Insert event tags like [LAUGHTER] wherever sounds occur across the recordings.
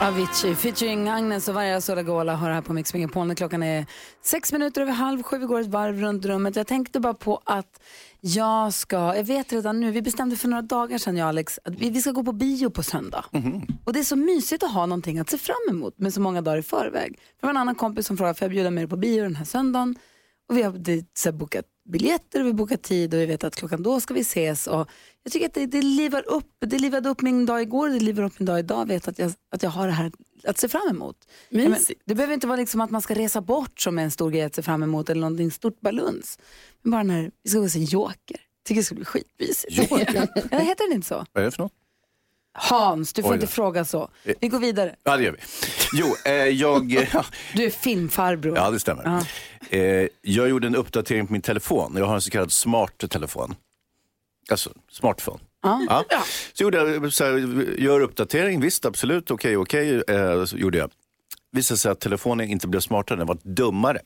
Avicii featuring Agnes och Varja Sodagola har här på Mix Megapol klockan är sex minuter över halv sju. Vi går ett varv runt rummet. Jag tänkte bara på att jag ska, jag vet redan nu, vi bestämde för några dagar sedan jag och Alex att vi, vi ska gå på bio på söndag. Och det är så mysigt att ha någonting att se fram emot med så många dagar i förväg. Det var en annan kompis som frågade, får jag bjuda med dig på bio den här söndagen? Och vi har det, så här, bokat biljetter och vi har bokat tid och vi vet att klockan då ska vi ses. Och jag tycker att det, det livar upp, det livade upp min dag igår, det livar upp min dag idag. Vet att jag, att jag har det här att se fram emot. Men, det behöver inte vara liksom att man ska resa bort som en stor grej att se fram emot eller någonting stort baluns. Men bara när vi ska gå och se Joker. Tycker det ska bli skitmysigt. Joker? [LAUGHS] ja, heter det inte så? Vad är det för något? Hans, du får inte fråga så. Vi går vidare. Ja, det gör vi. Jo, eh, jag... [LAUGHS] ja, Du är filmfarbror. Ja, det stämmer. Eh, jag gjorde en uppdatering på min telefon. Jag har en så kallad smart telefon. Alltså, smartphone. Ja. Ja. Så gjorde jag så här, gör uppdatering, visst absolut, okej, okej, eh, gjorde jag. Visade sig att telefonen inte blev smartare, den var dummare.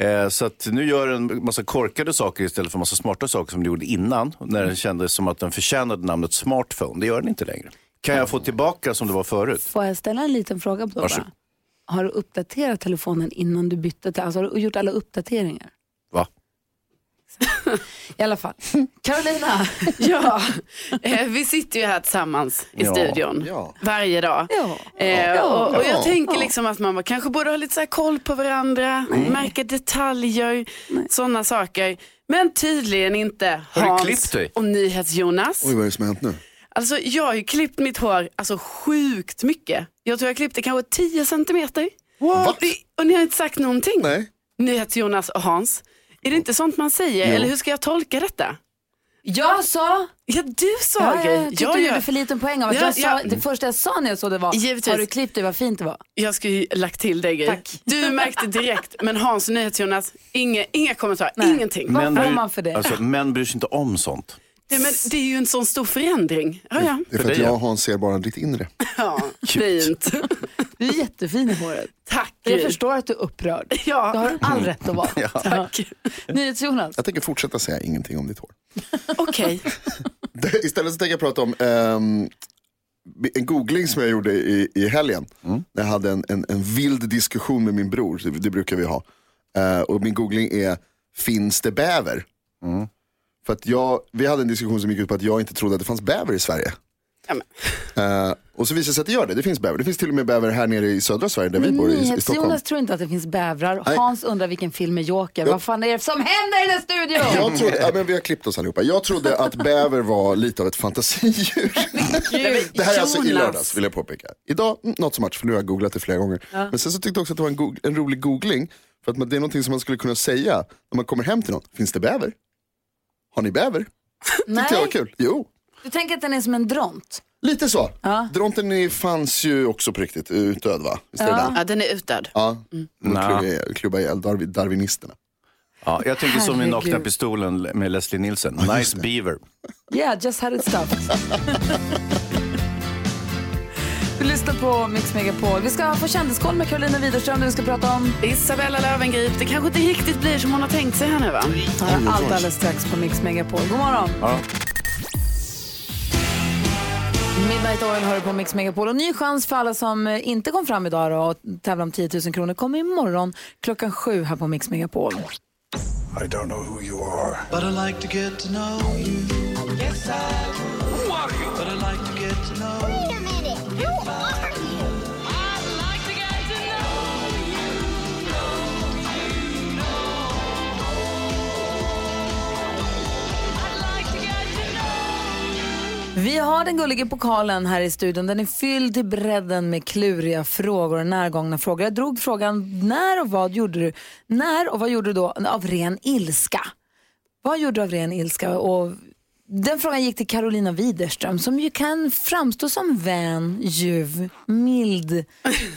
Eh, så att nu gör den massa korkade saker istället för massa smarta saker som den gjorde innan. När den kändes som att den förtjänade namnet smartphone. Det gör den inte längre. Kan jag få tillbaka som det var förut? Får jag ställa en liten fråga på det? Har du uppdaterat telefonen innan du bytte alltså har du gjort alla uppdateringar? Va? I alla fall. Carolina. [LAUGHS] Ja, eh, vi sitter ju här tillsammans i Ja, studion ja. varje dag. Ja. Eh, och, och Ja. jag tänker liksom att man kanske borde ha lite så här koll på varandra, märka detaljer, sådana saker. Men tydligen inte Har du Hans och NyhetsJonas. Oj, vad är det som har hänt nu? Alltså jag har ju klippt mitt hår alltså sjukt mycket. Jag tror jag klippte kanske 10 centimeter. What? Och ni har inte sagt någonting. Nej. NyhetsJonas och Hans. Är det inte sånt man säger? Eller hur ska jag tolka detta? Jag sa, Ja, du sa ja, grej. jag tyckte du gjorde för liten poäng av att Ja, jag sa, ja. det första jag sa när jag såg det var, Givetvis. har du klippt dig, vad fint det var. Jag skulle ju lagt till dig grej. Tack. Du märkte direkt, men Hans och NyhetsJonas, inga, inga kommentarer, Nej. ingenting. Vad får man för det? Alltså, män bryr sig inte om sånt. Nej, men det är ju en sån stor förändring. Ja, ja. Det är för För att jag ja. och Hans ser bara ditt inre. [LAUGHS] ja fint. Du är jättefin i håret. Tack. Jag förstår att du är upprörd. [LAUGHS] Ja. Du har all rätt att vara. [LAUGHS] Tack. NyhetsJonas. Jag tänker fortsätta säga ingenting om ditt hår. Okej. Det- Istället så tänker jag prata om ehm, en googling som jag gjorde i, i helgen. När jag hade en, en, en vild diskussion med min bror, det, det brukar vi ha. Eh, och min googling är, finns det bäver? För att jag, vi hade en diskussion som gick ut på att jag inte trodde att det fanns bäver i Sverige. Ja. Eh, och så visar det sig att det gör det, det finns bäver. Det finns till och med bäver här nere i södra Sverige där vi bor i, i Stockholm. NyhetsJonas tror inte att det finns bävrar. Nej. Hans undrar vilken film är Joker. Vad fan är det som händer i den studion? Jag trodde, ja, men vi har klippt oss allihopa. Jag trodde att bäver var lite av ett fantasidjur. [LAUGHS] det här är alltså i Jonas. lördags vill jag påpeka. Idag, mm, not so much för nu har jag googlat det flera gånger. Men sen så tyckte jag också att det var en, go- en rolig googling. För att man, det är någonting som man skulle kunna säga när man kommer hem till någon. Finns det bäver? Har ni bäver? [LAUGHS] Tyckte jag var kul. Jo, Du tänker att den är som en dront? lite så. Ja. Dronten fanns ju också på riktigt utdöd va? Visst är det? Ja, den är utdöd. Ja, Nja. klubba ihjäl- klubba ihjäl darwin, darwinisterna. Ja, jag tänker som i Herregud. Nakna Pistolen med Leslie Nielsen. Nice beaver. Yeah, just had it stuffed. [LAUGHS] [LAUGHS] Du lyssnar på Mix Megapol. Vi ska få kändiskoll med Carolina Widerström där vi ska prata om Isabella Löwengrip, det kanske inte riktigt blir som hon har tänkt sig här nu va? allt alldeles strax på Mix Megapol. God morgon! Ja. Midnight Oil hör på Mix Megapol. Och ny chans för alla som eh, inte kom fram idag då, och tävlar om 10 000 kronor kommer imorgon klockan sju här på Mix Megapol. I don't know who you are. But I like to get to know you. Yes, I would. Vi har den gulliga pokalen här i studion. Den är fylld till bredden med kluriga frågor och närgångna frågor. Jag drog frågan när och vad gjorde du? När och vad gjorde du då av ren ilska? Vad gjorde du av ren ilska? Och den frågan gick till Carolina Widerström som ju kan framstå som vän, ljuv, mild,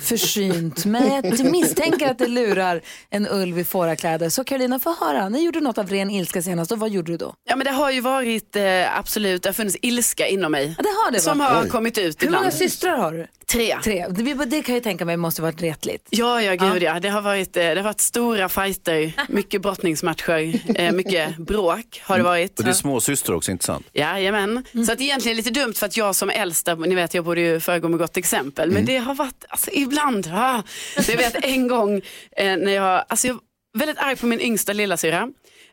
försynt. Men jag misstänker att det lurar en ulv i fårakläder. Så Carolina, få höra. Ni gjorde något av ren ilska senast och vad gjorde du då? Ja men det har ju varit eh, absolut, det har funnits ilska inom mig. Ja, det har det, Som va? har Oj. kommit ut Hur ibland. många systrar har du? Tre. Tre. Det, det kan jag tänka mig måste varit retligt. Ja, ja, gud ja. Det har varit, eh, det har varit stora fighter, mycket brottningsmatcher, eh, mycket bråk har det varit. Och det är småsyster också, inte sant? Jajamän. Så att egentligen lite dumt för att jag som äldsta, ni vet jag borde ju föregå med gott exempel, men det har varit, alltså ibland, ah. så jag vet en gång eh, när jag, alltså jag var väldigt arg på min yngsta lillasyra,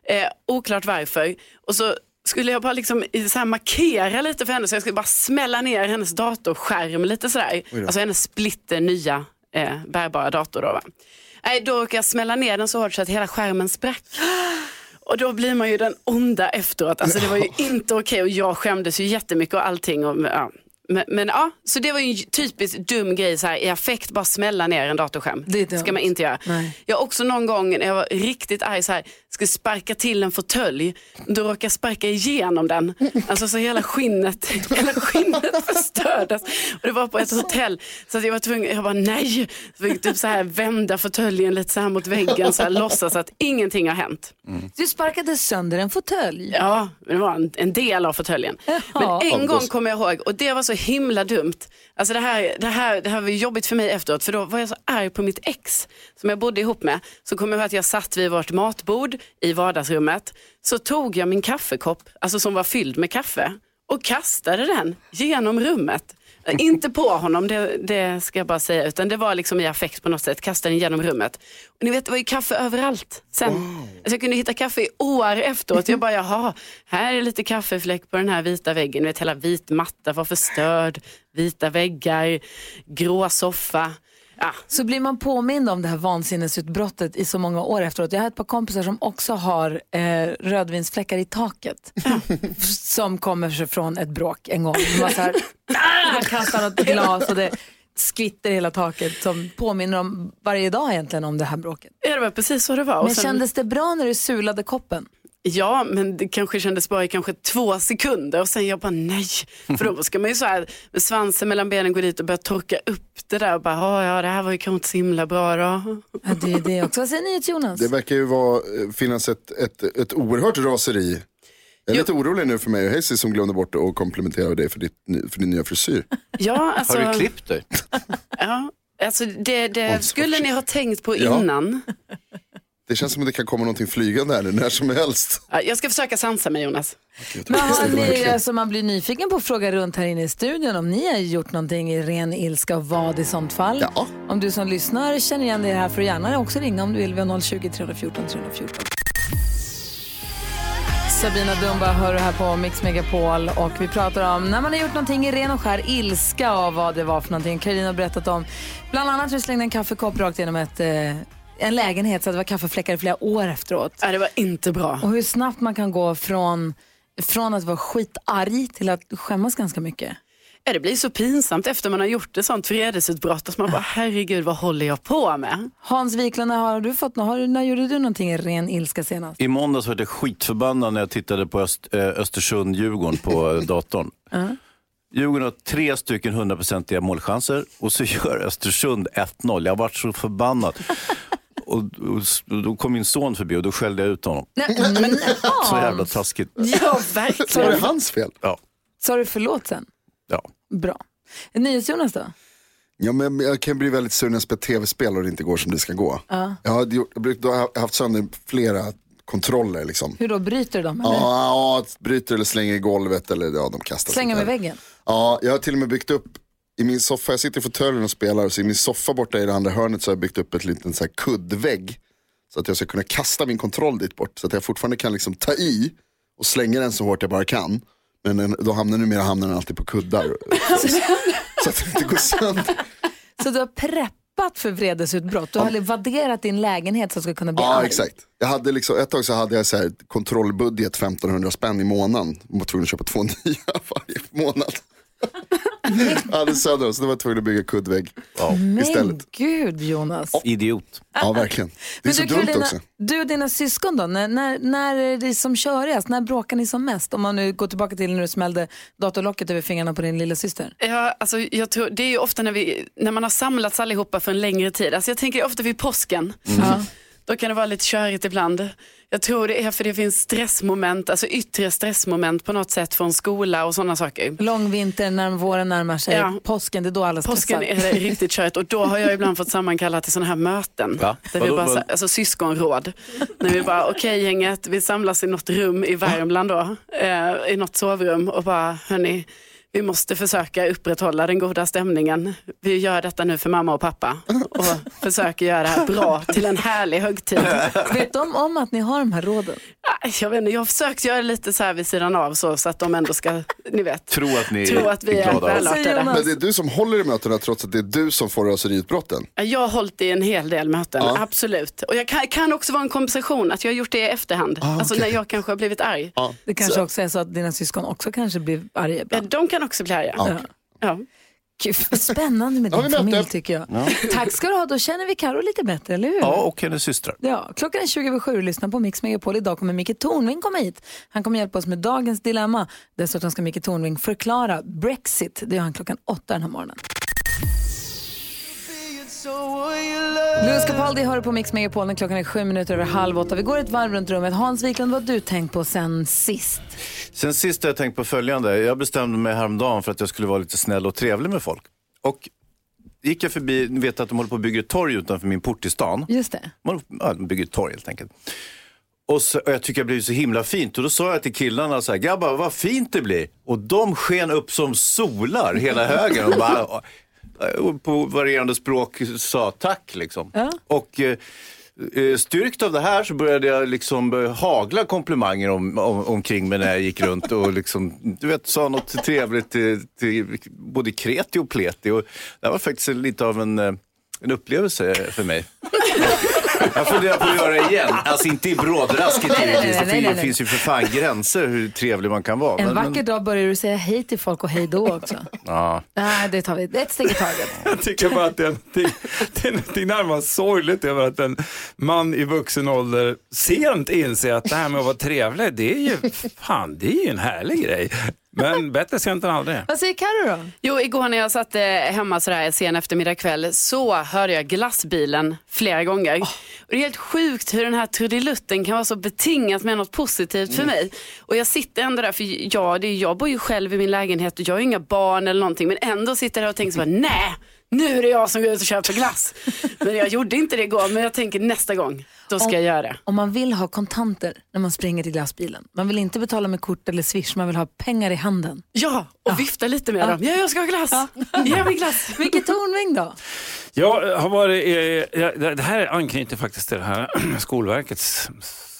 eh, oklart varför, och så skulle jag bara liksom så här markera lite för henne så jag skulle bara smälla ner hennes datorskärm lite sådär, alltså hennes splitter nya eh, bärbara dator då va. Nej, då råkade jag smälla ner den så hårt så att hela skärmen sprack. Och då blir man ju den onda efteråt. Alltså det var ju inte okej och jag skämdes ju jättemycket och allting. Och, ja. Men, men ja, så det var ju en typiskt dum grej så här, i affekt bara smälla ner en datorskärm. Det ska man inte göra. Nej. Jag också någon gång när jag var riktigt arg så här, skulle sparka till en fåtölj, då råkade jag sparka igenom den. Alltså så hela skinnet, [LAUGHS] hela skinnet förstördes. Och det var på ett hotell så att jag var tvungen, jag bara nej, så fick typ så här vända fåtöljen lite så här mot väggen så här låtsas att ingenting har hänt. Du sparkade sönder en fåtölj. Ja, det var en, en del av fåtöljen. Men en gång kommer jag ihåg, och det var så himla dumt. Alltså det, här, det, här, det här var jobbigt för mig efteråt, för då var jag så arg på mitt ex som jag bodde ihop med. Så kommer jag ihåg att jag satt vid vårt matbord i vardagsrummet. Så tog jag min kaffekopp, alltså som var fylld med kaffe, och kastade den genom rummet. Inte på honom, det, det ska jag bara säga, utan det var liksom i affekt på något sätt, kastade den genom rummet. Och ni vet, det var ju kaffe överallt sen. Alltså jag kunde hitta kaffe i år efteråt. Jag bara, jaha, här är lite kaffefläck på den här vita väggen. Ni vet, hela vit matta var förstörd, vita väggar, grå soffa. Ja, så blir man påmind om det här vansinnesutbrottet i så många år efteråt. Jag har ett par kompisar som också har eh, rödvinsfläckar i taket [LAUGHS] som kommer sig från ett bråk en gång. De var så här, ah, kastar något glas och det skvitter hela taket som påminner om varje dag egentligen om det här bråket. Ja, det var precis så det var. Men sen- kändes det bra när du sulade koppen? Ja, men det kanske kändes bara i kanske två sekunder och sen jag bara nej. För då ska man ju så här med svansen mellan benen gå dit och börja torka upp det där och bara, "Ja, ja det här var ju kanske inte så himla bra då. Ja, det är det också. Vad säger ni Jonas? Det verkar ju vara, eh, finnas ett, ett, ett oerhört raseri. Jag är lite orolig nu för mig och Hayes som glömde bort att komplimentera dig för, ditt, för din nya frisyr. Ja, alltså, Har du klippt dig? Ja, alltså det, det skulle ni ha tänkt på Ja. Det känns som att det kan komma någonting flygande här nu när som helst. Ja, Jag ska försöka sansa mig Jonas. Men har ni, alltså man blir nyfiken på att fråga runt här inne i studion om ni har gjort någonting i ren ilska och vad i sånt fall. Ja. Om du som lyssnar känner igen dig här får du gärna också ringa om du vill. Vi har 020 314 314. Sabina Dumba hör du här på Mix Megapol och vi pratar om när man har gjort någonting i ren och skär ilska och vad det var för någonting. Carolina har berättat om bland annat hur du slängde en kaffekopp rakt genom ett, eh, en lägenhet så att det var kaffefläckar i flera år efteråt. Ja, det var inte bra. Och hur snabbt man kan gå från, från att vara skitarg till att skämmas ganska mycket. Ja, det blir så pinsamt efter man har gjort ett sånt vredesutbrott att man bara herregud vad håller jag på med? Hans Wiklund, har du fått, har, när gjorde du någonting i ren ilska senast? I måndags var jag skitförbannad när jag tittade på Öst, eh, Östersund-Djurgården på [LAUGHS] datorn. Djurgården har tre stycken hundraprocentiga målchanser och så gör Östersund 1-0. Jag har varit så förbannad. Och, och, då kom min son förbi och då skällde jag ut honom. Nej, men, [LAUGHS] Så jävla taskigt. Ja, Var det verkligen. hans fel? Ja, sa du förlåt sen? ja. Bra. NyhetsJonas då? Ja, men jag kan bli väldigt sur när jag spelar tv-spel och det inte går som det ska gå. Jag har gjort, jag bruk- då har jag haft sönder flera kontroller. Liksom. Hur då, bryter du dem? Eller? Ja, ja, bryter eller slänger i golvet eller ja, de kastar. Slänger med väggen? Ja, jag har till och med byggt upp i min soffa, jag sitter i fåtöljen och spelar, så i min soffa borta i det andra hörnet så har jag byggt upp ett liten så här kuddvägg. Så att jag ska kunna kasta min kontroll dit bort. Så att jag fortfarande kan liksom ta i och slänga den så hårt jag bara kan. Men den, då hamnar numera hamnar den alltid på kuddar. [LAUGHS] så att det inte går sönder. Så du har preppat för vredesutbrott? Du har vadderat din lägenhet så att du ska kunna bli Ja, arg? exakt. Jag hade liksom, ett tag så hade jag så här kontrollbudget 1500 spänn i månaden. Jag var tvungen att köpa två [LAUGHS] nya varje månad. [LAUGHS] Alldeles sönder så då var jag tvungen att bygga kuddvägg Men istället. gud Jonas. Idiot. Ja, verkligen. Det är Men så du, dumt Carolina, också. du och dina syskon då, när, när, när är det som körigast? När bråkar ni som mest? Om man nu går tillbaka till när du smällde datorlocket över fingrarna på din lilla syster. Ja, alltså, jag tror, det är ju ofta när, vi, när man har samlats allihopa för en längre tid. Alltså, jag tänker ofta vid påsken. Ja. Då kan det vara lite körigt ibland. Jag tror det är för det finns stressmoment, alltså yttre stressmoment på något sätt från skola och sådana saker. Lång vinter, när våren närmar sig, Ja. påsken, det är då alla stressar. Påsken är det riktigt körigt och då har jag ibland fått sammankalla till sådana här möten. Va? Där vi bara, alltså syskonråd. När vi bara, okej gänget, vi samlas i något rum i Värmland då, eh, i något sovrum och bara, hörni, vi måste försöka upprätthålla den goda stämningen. Vi gör detta nu för mamma och pappa och [LAUGHS] försöker göra det här bra till en härlig högtid. Vet de om att ni har de här råden? Jag, vet inte, jag har försökt göra lite så här vid sidan av så, så att de ändå ska, ni vet, Tro att ni tro att vi är glada. Säger välartade. Men det är du som håller i mötena trots att det är du som får raseriutbrotten. Jag har hållit i en hel del möten, Ja. absolut. Och jag kan, kan också vara en kompensation att jag har gjort det i efterhand. Ah, Alltså när jag kanske har blivit arg. Det kanske också är så att dina syskon också kanske blir arga ibland. de kan också bli arga. Ja. Ja. Gud, vad spännande med Ja, din familj tycker jag. Tack ska du ha, då känner vi Karo lite bättre, eller hur? Ja, och hennes systrar. Ja, klockan är 20 över 7 och lyssnar på Mix Megapol. Idag kommer Micke Tornving komma hit. Han kommer hjälpa oss med dagens dilemma. Dessutom ska Micke Tornving förklara Brexit. Det gör han klockan åtta den här morgonen. Louis Capaldi hör på Mix Megapol när klockan är sju minuter över halv åtta. Vi går ett varv runt rummet. Hans Wiklund, vad har du tänkt på sen sist? Sen sist har jag tänkt på följande. Jag bestämde mig häromdagen för att jag skulle vara lite snäll och trevlig med folk. Och gick jag förbi, ni vet att de håller på att bygga ett torg utanför min port i stan. Just det. Man, ja, de bygger ett torg helt enkelt. Och, så, och jag tycker det blir så himla fint. Och då sa jag till killarna så här, grabbar vad fint det blir. Och de sken upp som solar hela högen. Och bara, på varierande språk sa tack liksom. Ja. Och eh, eh, styrkt av det här så började jag liksom eh, hagla komplimanger om, om, omkring mig när jag gick runt och liksom, du vet, sa något trevligt till, till både kreti och pleti. Och det var faktiskt lite av en, eh, en upplevelse för mig. [LAUGHS] Jag funderar på att göra det igen. Alltså inte i brådrasket givetvis. Det finns ju för fan gränser hur trevlig man kan vara. En Men- vacker men, dag börjar du säga hej till folk och hej då också. [LAUGHS] ja. Nej, det tar vi. Ett steg i taget. [LAUGHS] Jag tycker bara att det är, någonting, det är någonting närmast sorgligt över att en man i vuxen ålder sent inser att det här med att vara trevlig, det är ju, fan, det är ju en härlig grej. Men bättre sent än aldrig. Vad säger Carro då? Jo, igår när jag satt eh, hemma sådär sen eftermiddag kväll så hörde jag glassbilen flera gånger. Och det är helt sjukt hur den här trudelutten kan vara så betingat med något positivt för mig. Och jag sitter ändå där, för jag, det är, jag bor ju själv i min lägenhet och jag har inga barn eller någonting. Men ändå sitter jag där och tänker så bara, nej, nu är det jag som går ut och köper glass. [LAUGHS] Men jag gjorde inte det igår, men jag tänker nästa gång, då ska jag göra det. Om man vill ha kontanter när man springer till glassbilen. Man vill inte betala med kort eller swish, man vill ha pengar i handen. Ja, och vifta lite med dem. Ja, jag ska ha glass. [LAUGHS] Ge mig glass. [LAUGHS] Micke Tornving då? Jag har varit, eh, ja, det här anknyter faktiskt till det här [CLEARS THROAT] Skolverkets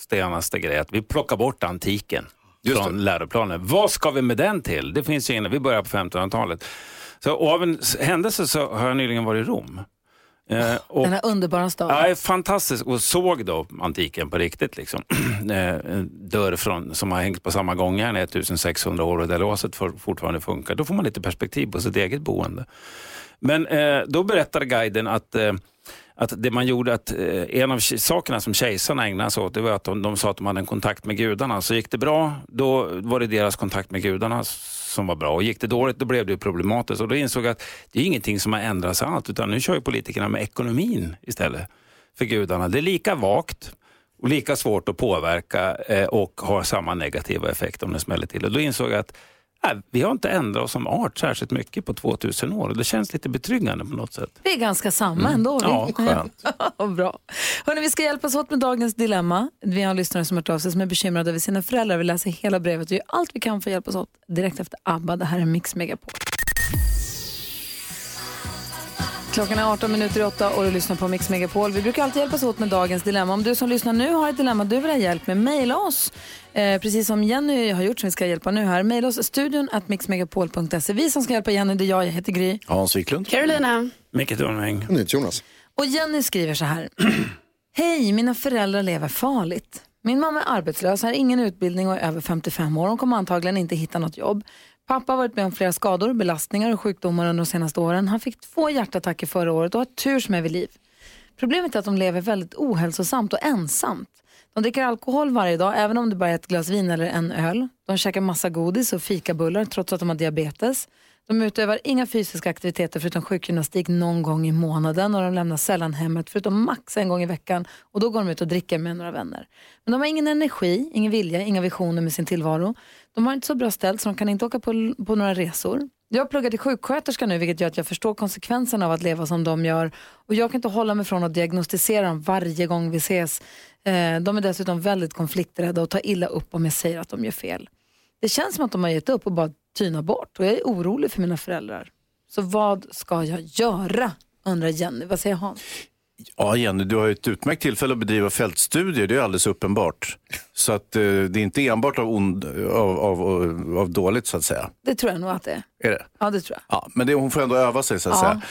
senaste grej, att vi plockar bort antiken från läroplanen. Vad ska vi med den till? Det finns ju ingen, vi börjar på 1500-talet. Så, och av en händelse så har jag nyligen varit i Rom. Eh, och, Den här underbara staden. Ja, fantastiskt och såg då antiken på riktigt. Liksom. [CLEARS THROAT] Eh, en dörr från, som har hängt på samma gångjärn i 1600 år och där låset for, fortfarande funkar. Då får man lite perspektiv på sitt eget boende. Men eh, då berättade guiden att eh, att det man gjorde, att eh, en av sakerna som kejsarna ägnade sig åt, det var att de, de sa att de hade en kontakt med gudarna. Så gick det bra, då var det deras kontakt med gudarna som var bra. Och gick det dåligt, då blev det problematiskt. Och då insåg jag att det är ingenting som har ändrats allt, utan nu kör ju politikerna med ekonomin istället för gudarna. Det är lika vagt och lika svårt att påverka eh, och har samma negativa effekt om det smäller till. Och då insåg jag att nej, vi har inte ändrat oss som art särskilt mycket på 2000 år. Och det känns lite betryggande på något sätt. Vi är ganska samma ändå. Ja, skönt. [LAUGHS] Bra. Hörrni, vi ska hjälpas åt med dagens dilemma. Vi har en lyssnare som har hört av sig som är bekymrad över sina föräldrar. Vi läser hela brevet och gör allt vi kan för att hjälpas åt direkt efter ABBA. Det här är Mix Megapol. Klockan är 18 minuter i 8 och du lyssnar på Mix Megapol. Vi brukar alltid hjälpas åt med dagens dilemma. Om du som lyssnar nu har ett dilemma du vill ha hjälp med, mejla oss. Eh, precis som Jenny har gjort som vi ska hjälpa nu här. Mejla oss studion at mixmegapol.se. Vi som ska hjälpa Jenny, det är jag, jag heter Gry. Hans Wiklund. Carolina. Micke Tornving. Jonas. Och Jenny skriver så här. [CLEARS THROAT] Hej, mina föräldrar lever farligt. Min mamma är arbetslös, har ingen utbildning och är över 55 år. Hon kommer antagligen inte hitta något jobb. Pappa har varit med om flera skador, belastningar och sjukdomar under de senaste åren. Han fick två hjärtattacker förra året och har tur som är vid liv. Problemet är att de lever väldigt ohälsosamt och ensamt. De dricker alkohol varje dag, även om det bara är ett glas vin eller en öl. De käkar massa godis och fikabullar trots att de har diabetes. De utövar inga fysiska aktiviteter förutom sjukgymnastik någon gång i månaden och de lämnar sällan hemmet förutom max en gång i veckan och då går de ut och dricker med några vänner. Men de har ingen energi, ingen vilja, inga visioner med sin tillvaro. De har inte så bra ställt så de kan inte åka på, på några resor. Jag pluggar till sjuksköterska nu vilket gör att jag förstår konsekvenserna av att leva som de gör och jag kan inte hålla mig från att diagnostisera dem varje gång vi ses. Eh, de är dessutom väldigt konflikträdda och tar illa upp om jag säger att de gör fel. Det känns som att de har gett upp och bara tynar bort och jag är orolig för mina föräldrar. Så vad ska jag göra? undrar Jenny. Vad säger Hans? Ja, Jenny, du har ett utmärkt tillfälle att bedriva fältstudier, det är alldeles uppenbart. Så att, eh, det är inte enbart av, ond, av, av, av dåligt så att säga. Det tror jag nog att det är. Är det? Ja, det tror jag. Ja, men det, hon får ändå öva sig så att Ja. säga.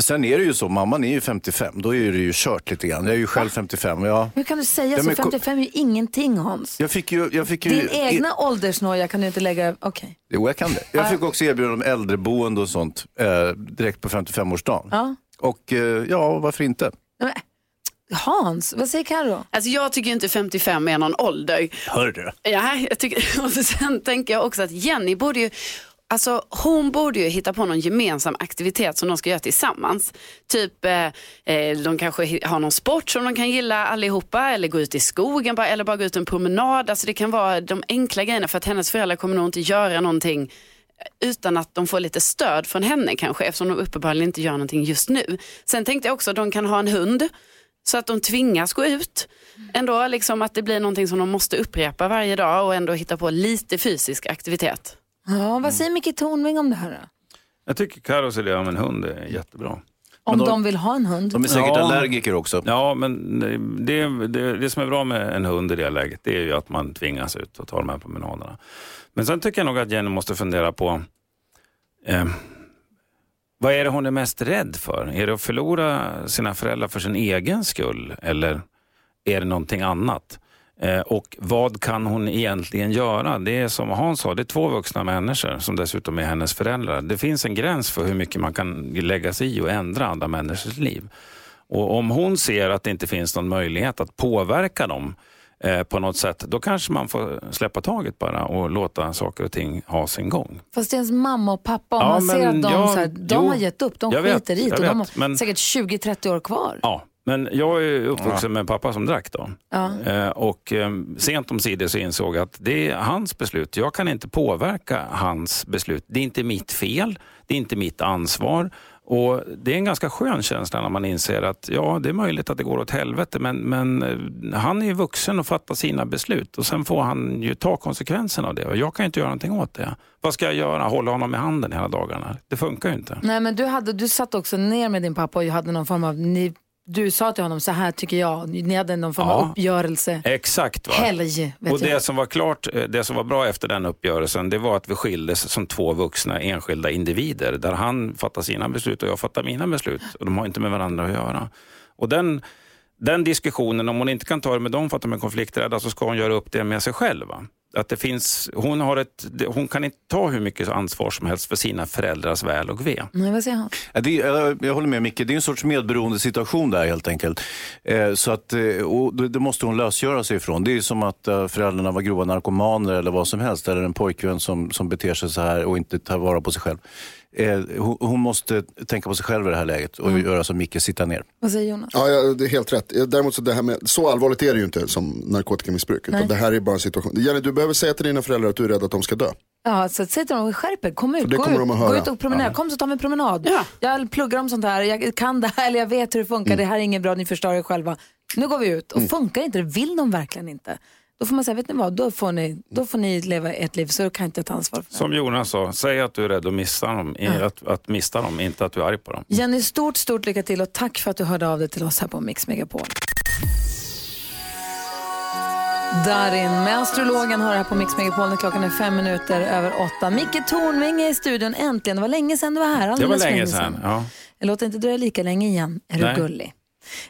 Sen är det ju så, mamman är ju 55, då är det ju kört lite grann. Jag är ju själv 55. Ja. Hur kan du säga Ja, så? men ko- 55 är ju ingenting Hans. Jag fick ju... Jag fick ju Din egna åldersnoja kan du inte lägga... Okej. Jo, jag kan det. Jag fick också erbjudande om äldreboende och sånt eh, direkt på 55-årsdagen. Ja. Och eh, ja, varför inte? Men- Hans, vad säger Karo? Alltså jag tycker inte 55 är någon ålder. Hör du? Ja, jag tycker, [LAUGHS] och sen tänker jag också att Jenny borde ju, alltså hon borde ju hitta på någon gemensam aktivitet som de ska göra tillsammans. Typ, eh, eh de kanske har någon sport som de kan gilla allihopa eller gå ut i skogen bara, eller bara gå ut en promenad. Alltså det kan vara de enkla grejerna för att hennes föräldrar kommer nog inte göra någonting eh, utan att de får lite stöd från henne kanske eftersom de uppenbarligen inte gör någonting just nu. Sen tänkte jag också att de kan ha en hund så att de tvingas gå ut. Ändå liksom att det blir någonting som de måste upprepa varje dag och ändå hitta på lite fysisk aktivitet. Ja, vad säger Micke Tornving om det här då? Jag tycker Carros idé om en hund är jättebra. Om de- de vill ha en hund? De är säkert Ja. allergiker också. Ja, men det, det, det som är bra med en hund i det läget det är ju att man tvingas ut och ta de här promenaderna. Men sen tycker jag nog att Jenny måste fundera på eh, vad är det hon är mest rädd för? Är det att förlora sina föräldrar för sin egen skull eller är det någonting annat? Eh, och vad kan hon egentligen göra? Det är som Hans sa, det är två vuxna människor som dessutom är hennes föräldrar. Det finns en gräns för hur mycket man kan lägga sig i och ändra andra människors liv. Och om hon ser att det inte finns någon möjlighet att påverka dem eh, på något sätt, då kanske man får släppa taget bara och låta saker och ting ha sin gång. Fast det är ens mamma och pappa, om Ja, man ser att de, jag- så här, de jo, har gett upp, de jag vet, skiter i det och de har vet, men- säkert 20-30 år kvar. Ja, men jag är uppvuxen med en pappa som drack då. Ja. Eh, och eh, sent om sidor så insåg jag att det är hans beslut. Jag kan inte påverka hans beslut. Det är inte mitt fel, det är inte mitt ansvar. Och Det är en ganska skön känsla när man inser att ja, det är möjligt att det går åt helvete men, men eh, han är ju vuxen och fattar sina beslut och sen får han ju ta konsekvenserna av det och jag kan inte göra någonting åt det. Vad ska jag göra? Hålla honom i handen hela dagarna? Det funkar ju inte. Nej, men du, hade, du satt också ner med din pappa och hade någon form av, ni, du sa till honom så här tycker jag, ni hade någon form av Ja. uppgörelse. Exakt. Va? Helg, Och jag. det som var klart, eh, det som var bra efter den uppgörelsen, det var att vi skildes som två vuxna enskilda individer. Där han fattar sina beslut och jag fattar mina beslut. Och de har inte med varandra att göra. Och den, den diskussionen, om hon inte kan ta det med dem för att de är konflikträdda, så ska hon göra upp det med sig själv. va? Att det finns, hon, har ett, hon kan inte ta hur mycket ansvar som helst för sina föräldrars väl och ve. Nej, vad säger han? Ja, det, jag, jag håller med Micke, det är en sorts medberoende situation där helt enkelt. Eh, så att, eh, och det, det måste hon lösgöra sig ifrån. Det är som att eh, föräldrarna var grova narkomaner eller vad som helst. Eller en pojkvän som, som beter sig så här och inte tar vara på sig själv. Eh, hon, hon måste tänka på sig själv i det här läget och göra som Micke, sitta ner. Vad säger Jonas? Ja, ja, det är helt rätt. Däremot så, det här med, så allvarligt är det ju inte som narkotikamissbruk. Nej. Utan det här är bara en situation. Jenny, du behöver säga till dina föräldrar att du är rädd att de ska dö. Ja, så säg till dem, skärp er, kom ut, gå, ut gå ut och promenera, kom så tar vi en promenad. Ja. Jag pluggar om sånt här, jag kan det här, eller jag vet hur det funkar, det här är inget bra, ni förstör er själva. Nu går vi ut och funkar inte det, vill de verkligen inte. Då får man säga, vet ni vad, då får ni, då får ni leva ett liv, så kan jag inte ta ansvar för det. Som Jonas sa, säg att du är rädd att missa dem, i- att, att mista dem, inte att du är arg på dem. Jenny, stort, stort lycka till och tack för att du hörde av dig till oss här på Mix Megapol. Darin med astrologen har det här på Mix Megapol när klockan är fem minuter över åtta. Micke Tornving är i studion äntligen. Det var länge sedan du var här. Det var alldeles länge sedan. Ja. Jag låter inte dröja lika länge igen. Är Nej. du gullig?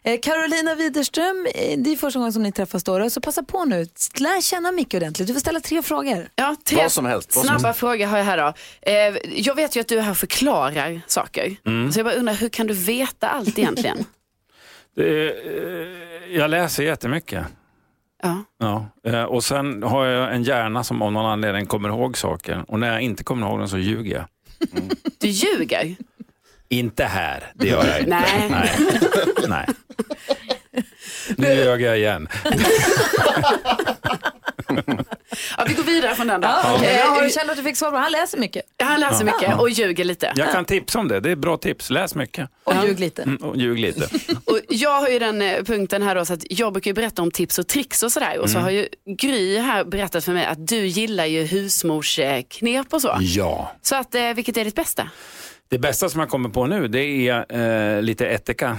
Eh, Carolina Widerström, eh, det är första gången som ni träffas då, så passa på nu. Lär känna Micke ordentligt. Du får ställa tre frågor. Ja, tre Vad som helst, vad som snabba frågor har jag här då. Eh, jag vet ju att du är här och förklarar saker. Mm. Så jag bara undrar, hur kan du veta allt egentligen? [LAUGHS] Det, eh, jag läser jättemycket. ja. Ja. Och sen har jag en hjärna som av någon anledning kommer ihåg saker. Och när jag inte kommer ihåg dem så ljuger jag. Du ljuger? Inte här, det gör jag inte. Nej. Nej. Nej. [LAUGHS] Nu ljög jag igen. Ja, vi går vidare från den då. Ja, okej. Eh, Ja, har du att du fick svar på Han läser mycket Han läser mycket och ljuger lite. Jag kan tipsa om det, det är bra tips. Läs mycket och ljug lite. Mm, och ljug lite. [LAUGHS] Och jag har ju den eh, punkten här då, så att jag brukar ju berätta om tips och tricks och sådär. Mm. Och så har ju Gry här berättat för mig att du gillar ju husmorsknep och så. Ja. Så att, eh, vilket är ditt bästa? Det bästa som jag kommer på nu det är eh, lite ättika.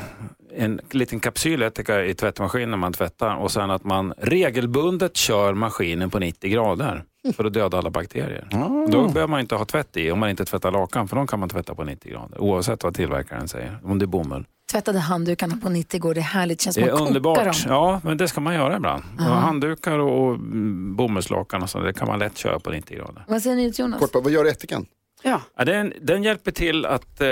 En liten kapsyl ättika i tvättmaskinen när man tvättar och sen att man regelbundet kör maskinen på 90 grader för att döda alla bakterier. Då behöver man inte ha tvätt i om man inte tvättar lakan för de kan man tvätta på 90 grader oavsett vad tillverkaren säger. Om det är bomull. Tvättade handdukarna på 90 går, det är härligt. känns som Det är att koka underbart. dem. Ja, men det ska man göra ibland. Och handdukar och mm, bomullslakan och så, det kan man lätt köra på 90 grader. Vad säger ni till Jonas? Kort bara, vad gör ättikan? Ja. Ja, den, den hjälper till att eh,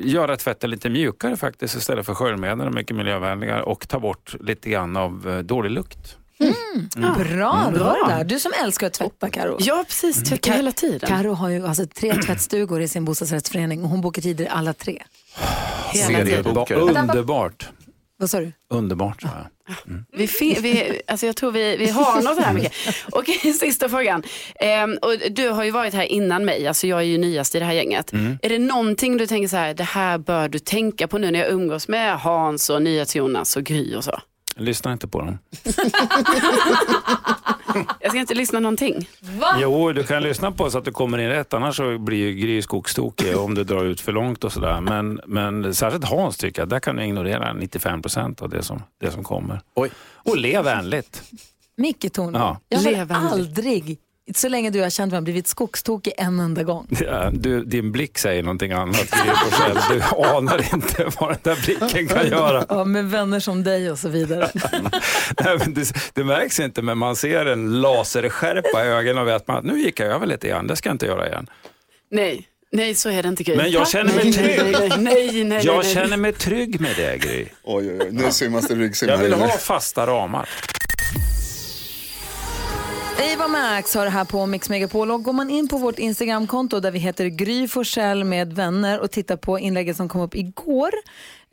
göra tvätten lite mjukare faktiskt istället för sköljmedel och mycket miljövänligare och ta bort lite grann av eh, dålig lukt. Bra, Mm. du hör det där. Du som älskar att tvätta Karo. Ja, precis. Tvättar Ka- hela tiden. Karo har ju alltså tre [CLEARS THROAT] tvättstugor i sin bostadsrättsförening och hon bokar tider i alla tre. Hela tiden. Underbart. Vad sa du? Underbart, sa jag. Vi, fi- vi, alltså jag tror vi, vi har något här mycket. [LAUGHS] Okej, sista frågan. Ehm, och du har ju varit här innan mig, alltså jag är ju nyast i det här gänget. Är det någonting du tänker så här, det här bör du tänka på nu när jag umgås med Hans och NyhetsJonas och Gry och så? Lyssna inte på dem. Jag ska inte lyssna någonting. Jo, du kan lyssna på så att du kommer in rätt, annars så blir ju Gry skogstokig om du drar ut för långt och sådär. Men, men särskilt Hans tycker jag, där kan du ignorera 95 procent av det som, det som kommer. Oj. Och le vänligt. Micke Tornving, Ja. jag har Levande. aldrig, så länge du har känt mig, blivit skogstokig en enda gång. Ja, Du, din blick säger någonting annat. Du anar inte vad den där blicken kan göra. Ja, med vänner som dig och så vidare. [LAUGHS] Nej, men det, det märks inte, men man ser en laserskärpa i ögonen och vet man att nu gick jag över lite grann, det ska jag inte göra igen. Nej, nej så är det inte Gry. Men jag känner mig trygg. Nej, nej, nej, nej, Jag känner mig trygg med det, Gry. Oj, oj, oj, nu simmas det ryggsim Jag vill ha fasta ramar. Eva Max har det här på Mix Megapol och går man in på vårt Instagramkonto där vi heter Gry Forssell med vänner och tittar på inlägget som kom upp igår.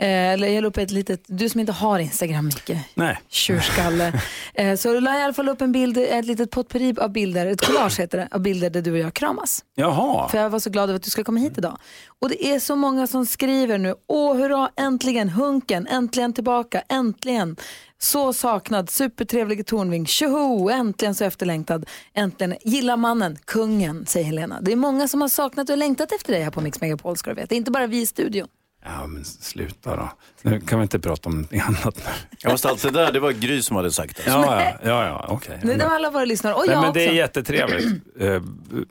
Eh, eller jag la upp ett litet, du som inte har Instagram Micke, Nej. tjurskalle. [LAUGHS] eh, så la jag i alla fall upp en bild, ett litet potpurri av bilder, ett collage heter det, av bilder där du och jag kramas. Jaha. För jag var så glad över att du skulle komma hit idag. Och det är så många som skriver nu, åh hurra, äntligen, Hunken, äntligen tillbaka, äntligen. Så saknad, supertrevlige Tornving, tjoho, äntligen så efterlängtad, äntligen, gillar mannen, kungen, säger Helena. Det är många som har saknat och längtat efter dig här på Mix Megapol ska du veta, inte bara vi i studion. Ja, men sluta då. Nu kan vi inte prata om någonting annat nu. [LAUGHS] Ja, fast allt det där, det var Gry som hade sagt det. Ja, ja, ja, ja okej. Det är alla våra lyssnare, och Nej, jag men också. det är jättetrevligt, [CLEARS THROAT] eh,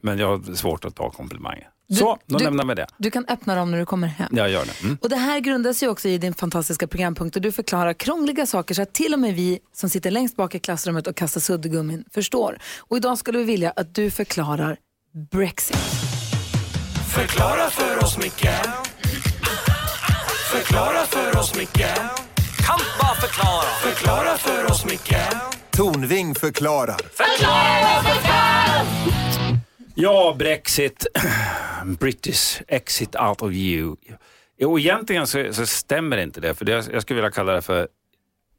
men jag har svårt att ta komplimanger. Så, då du- lämnar vi det. Du kan öppna dem när du kommer hem. Jag gör det. Mm. Och det här grundas ju också i din fantastiska programpunkt och du förklarar krångliga saker så att till och med vi som sitter längst bak i klassrummet och kastar suddgummin förstår. Och idag skulle vi vilja att du förklarar Brexit. Förklara för oss, Micke Förklara för oss, Micke Kan bara förklara Förklara för oss, Micke Tornving förklarar. Ja, Brexit. [CLEARS THROAT] British exit out of EU. Jo, egentligen så, så stämmer inte det, för det, jag skulle vilja kalla det för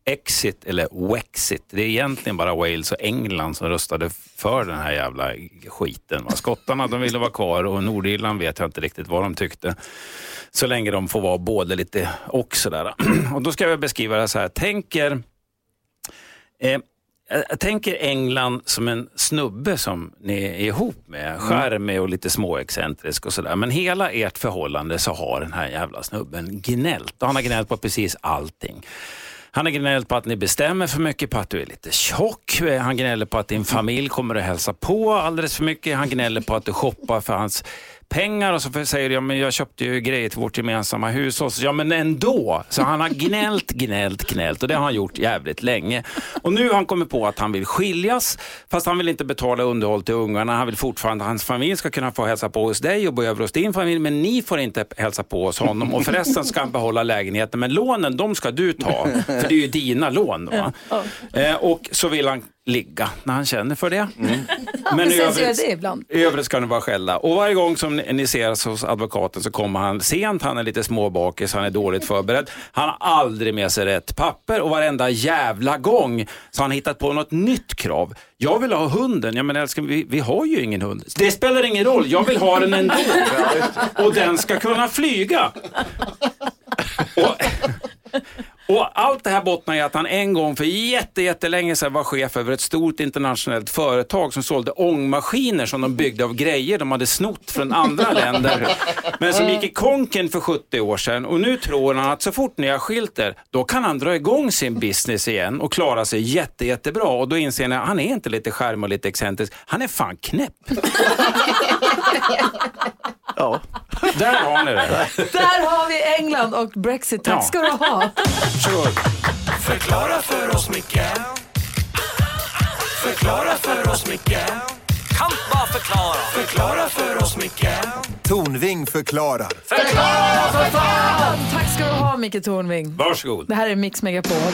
exit eller wexit. Det är egentligen bara Wales och England som röstade för den här jävla skiten. Skottarna de ville vara kvar och Nordirland vet jag inte riktigt vad de tyckte. Så länge de får vara både lite och sådär. [CLEARS THROAT] Och då ska jag beskriva det så här. Tänker Eh, jag jag tänker England som en snubbe som ni är ihop med. Charmig och lite småexcentrisk och sådär. Men hela ert förhållande så har den här jävla snubben gnällt. Han har gnällt på precis allting. Han har gnällt på att ni bestämmer för mycket, på att du är lite tjock. Han gnäller på att din familj kommer att hälsa på alldeles för mycket. Han gnäller på att du shoppar för hans pengar och så säger jag, men jag köpte ju grejer till vårt gemensamma hushåll. Så, ja men ändå. Så han har gnällt, gnällt, gnällt och det har han gjort jävligt länge. Och nu har han kommit på att han vill skiljas, fast han vill inte betala underhåll till ungarna. Han vill fortfarande att hans familj ska kunna få hälsa på hos dig och bo över hos din familj, men ni får inte hälsa på hos honom. Och förresten ska han behålla lägenheten, men lånen de ska du ta, för det är ju dina lån. Va? Eh, och så vill han ligga när han känner för det. Men i övrigt, det ibland. i övrigt ska ni bara skälla. Och varje gång som ni ni ses hos advokaten så kommer han sent, han är lite småbakis, han är dåligt förberedd. Han har aldrig med sig rätt papper och varenda jävla gång så har han hittat på något nytt krav. Jag vill ha hunden, ja men älskling vi, vi har ju ingen hund. Det spelar ingen roll, jag vill ha den ändå. Och den ska kunna flyga. [LAUGHS] Och, och allt det här bottnar i att han en gång för jätte, jättelänge sedan var chef över ett stort internationellt företag som sålde ångmaskiner som de byggde av grejer de hade snott från andra [LAUGHS] länder. Men som gick i konken för 70 år sedan och nu tror han att så fort ni har skilt er, då kan han dra igång sin business igen och klara sig jätte, jättebra. Och då inser ni att han är inte lite skärm och lite excentrisk, han är fan knäpp. [LAUGHS] Ja. Där har ni det. Där har vi England och Brexit. Tack Ja. ska du ha. Varsågod. Förklara för oss, Micke Förklara för oss, Micke Kan bara förklara. Förklara för oss, Micke Tornving förklarar. Tack ska du ha Micke Tornving. Varsågod. Det här är Mix Megapol.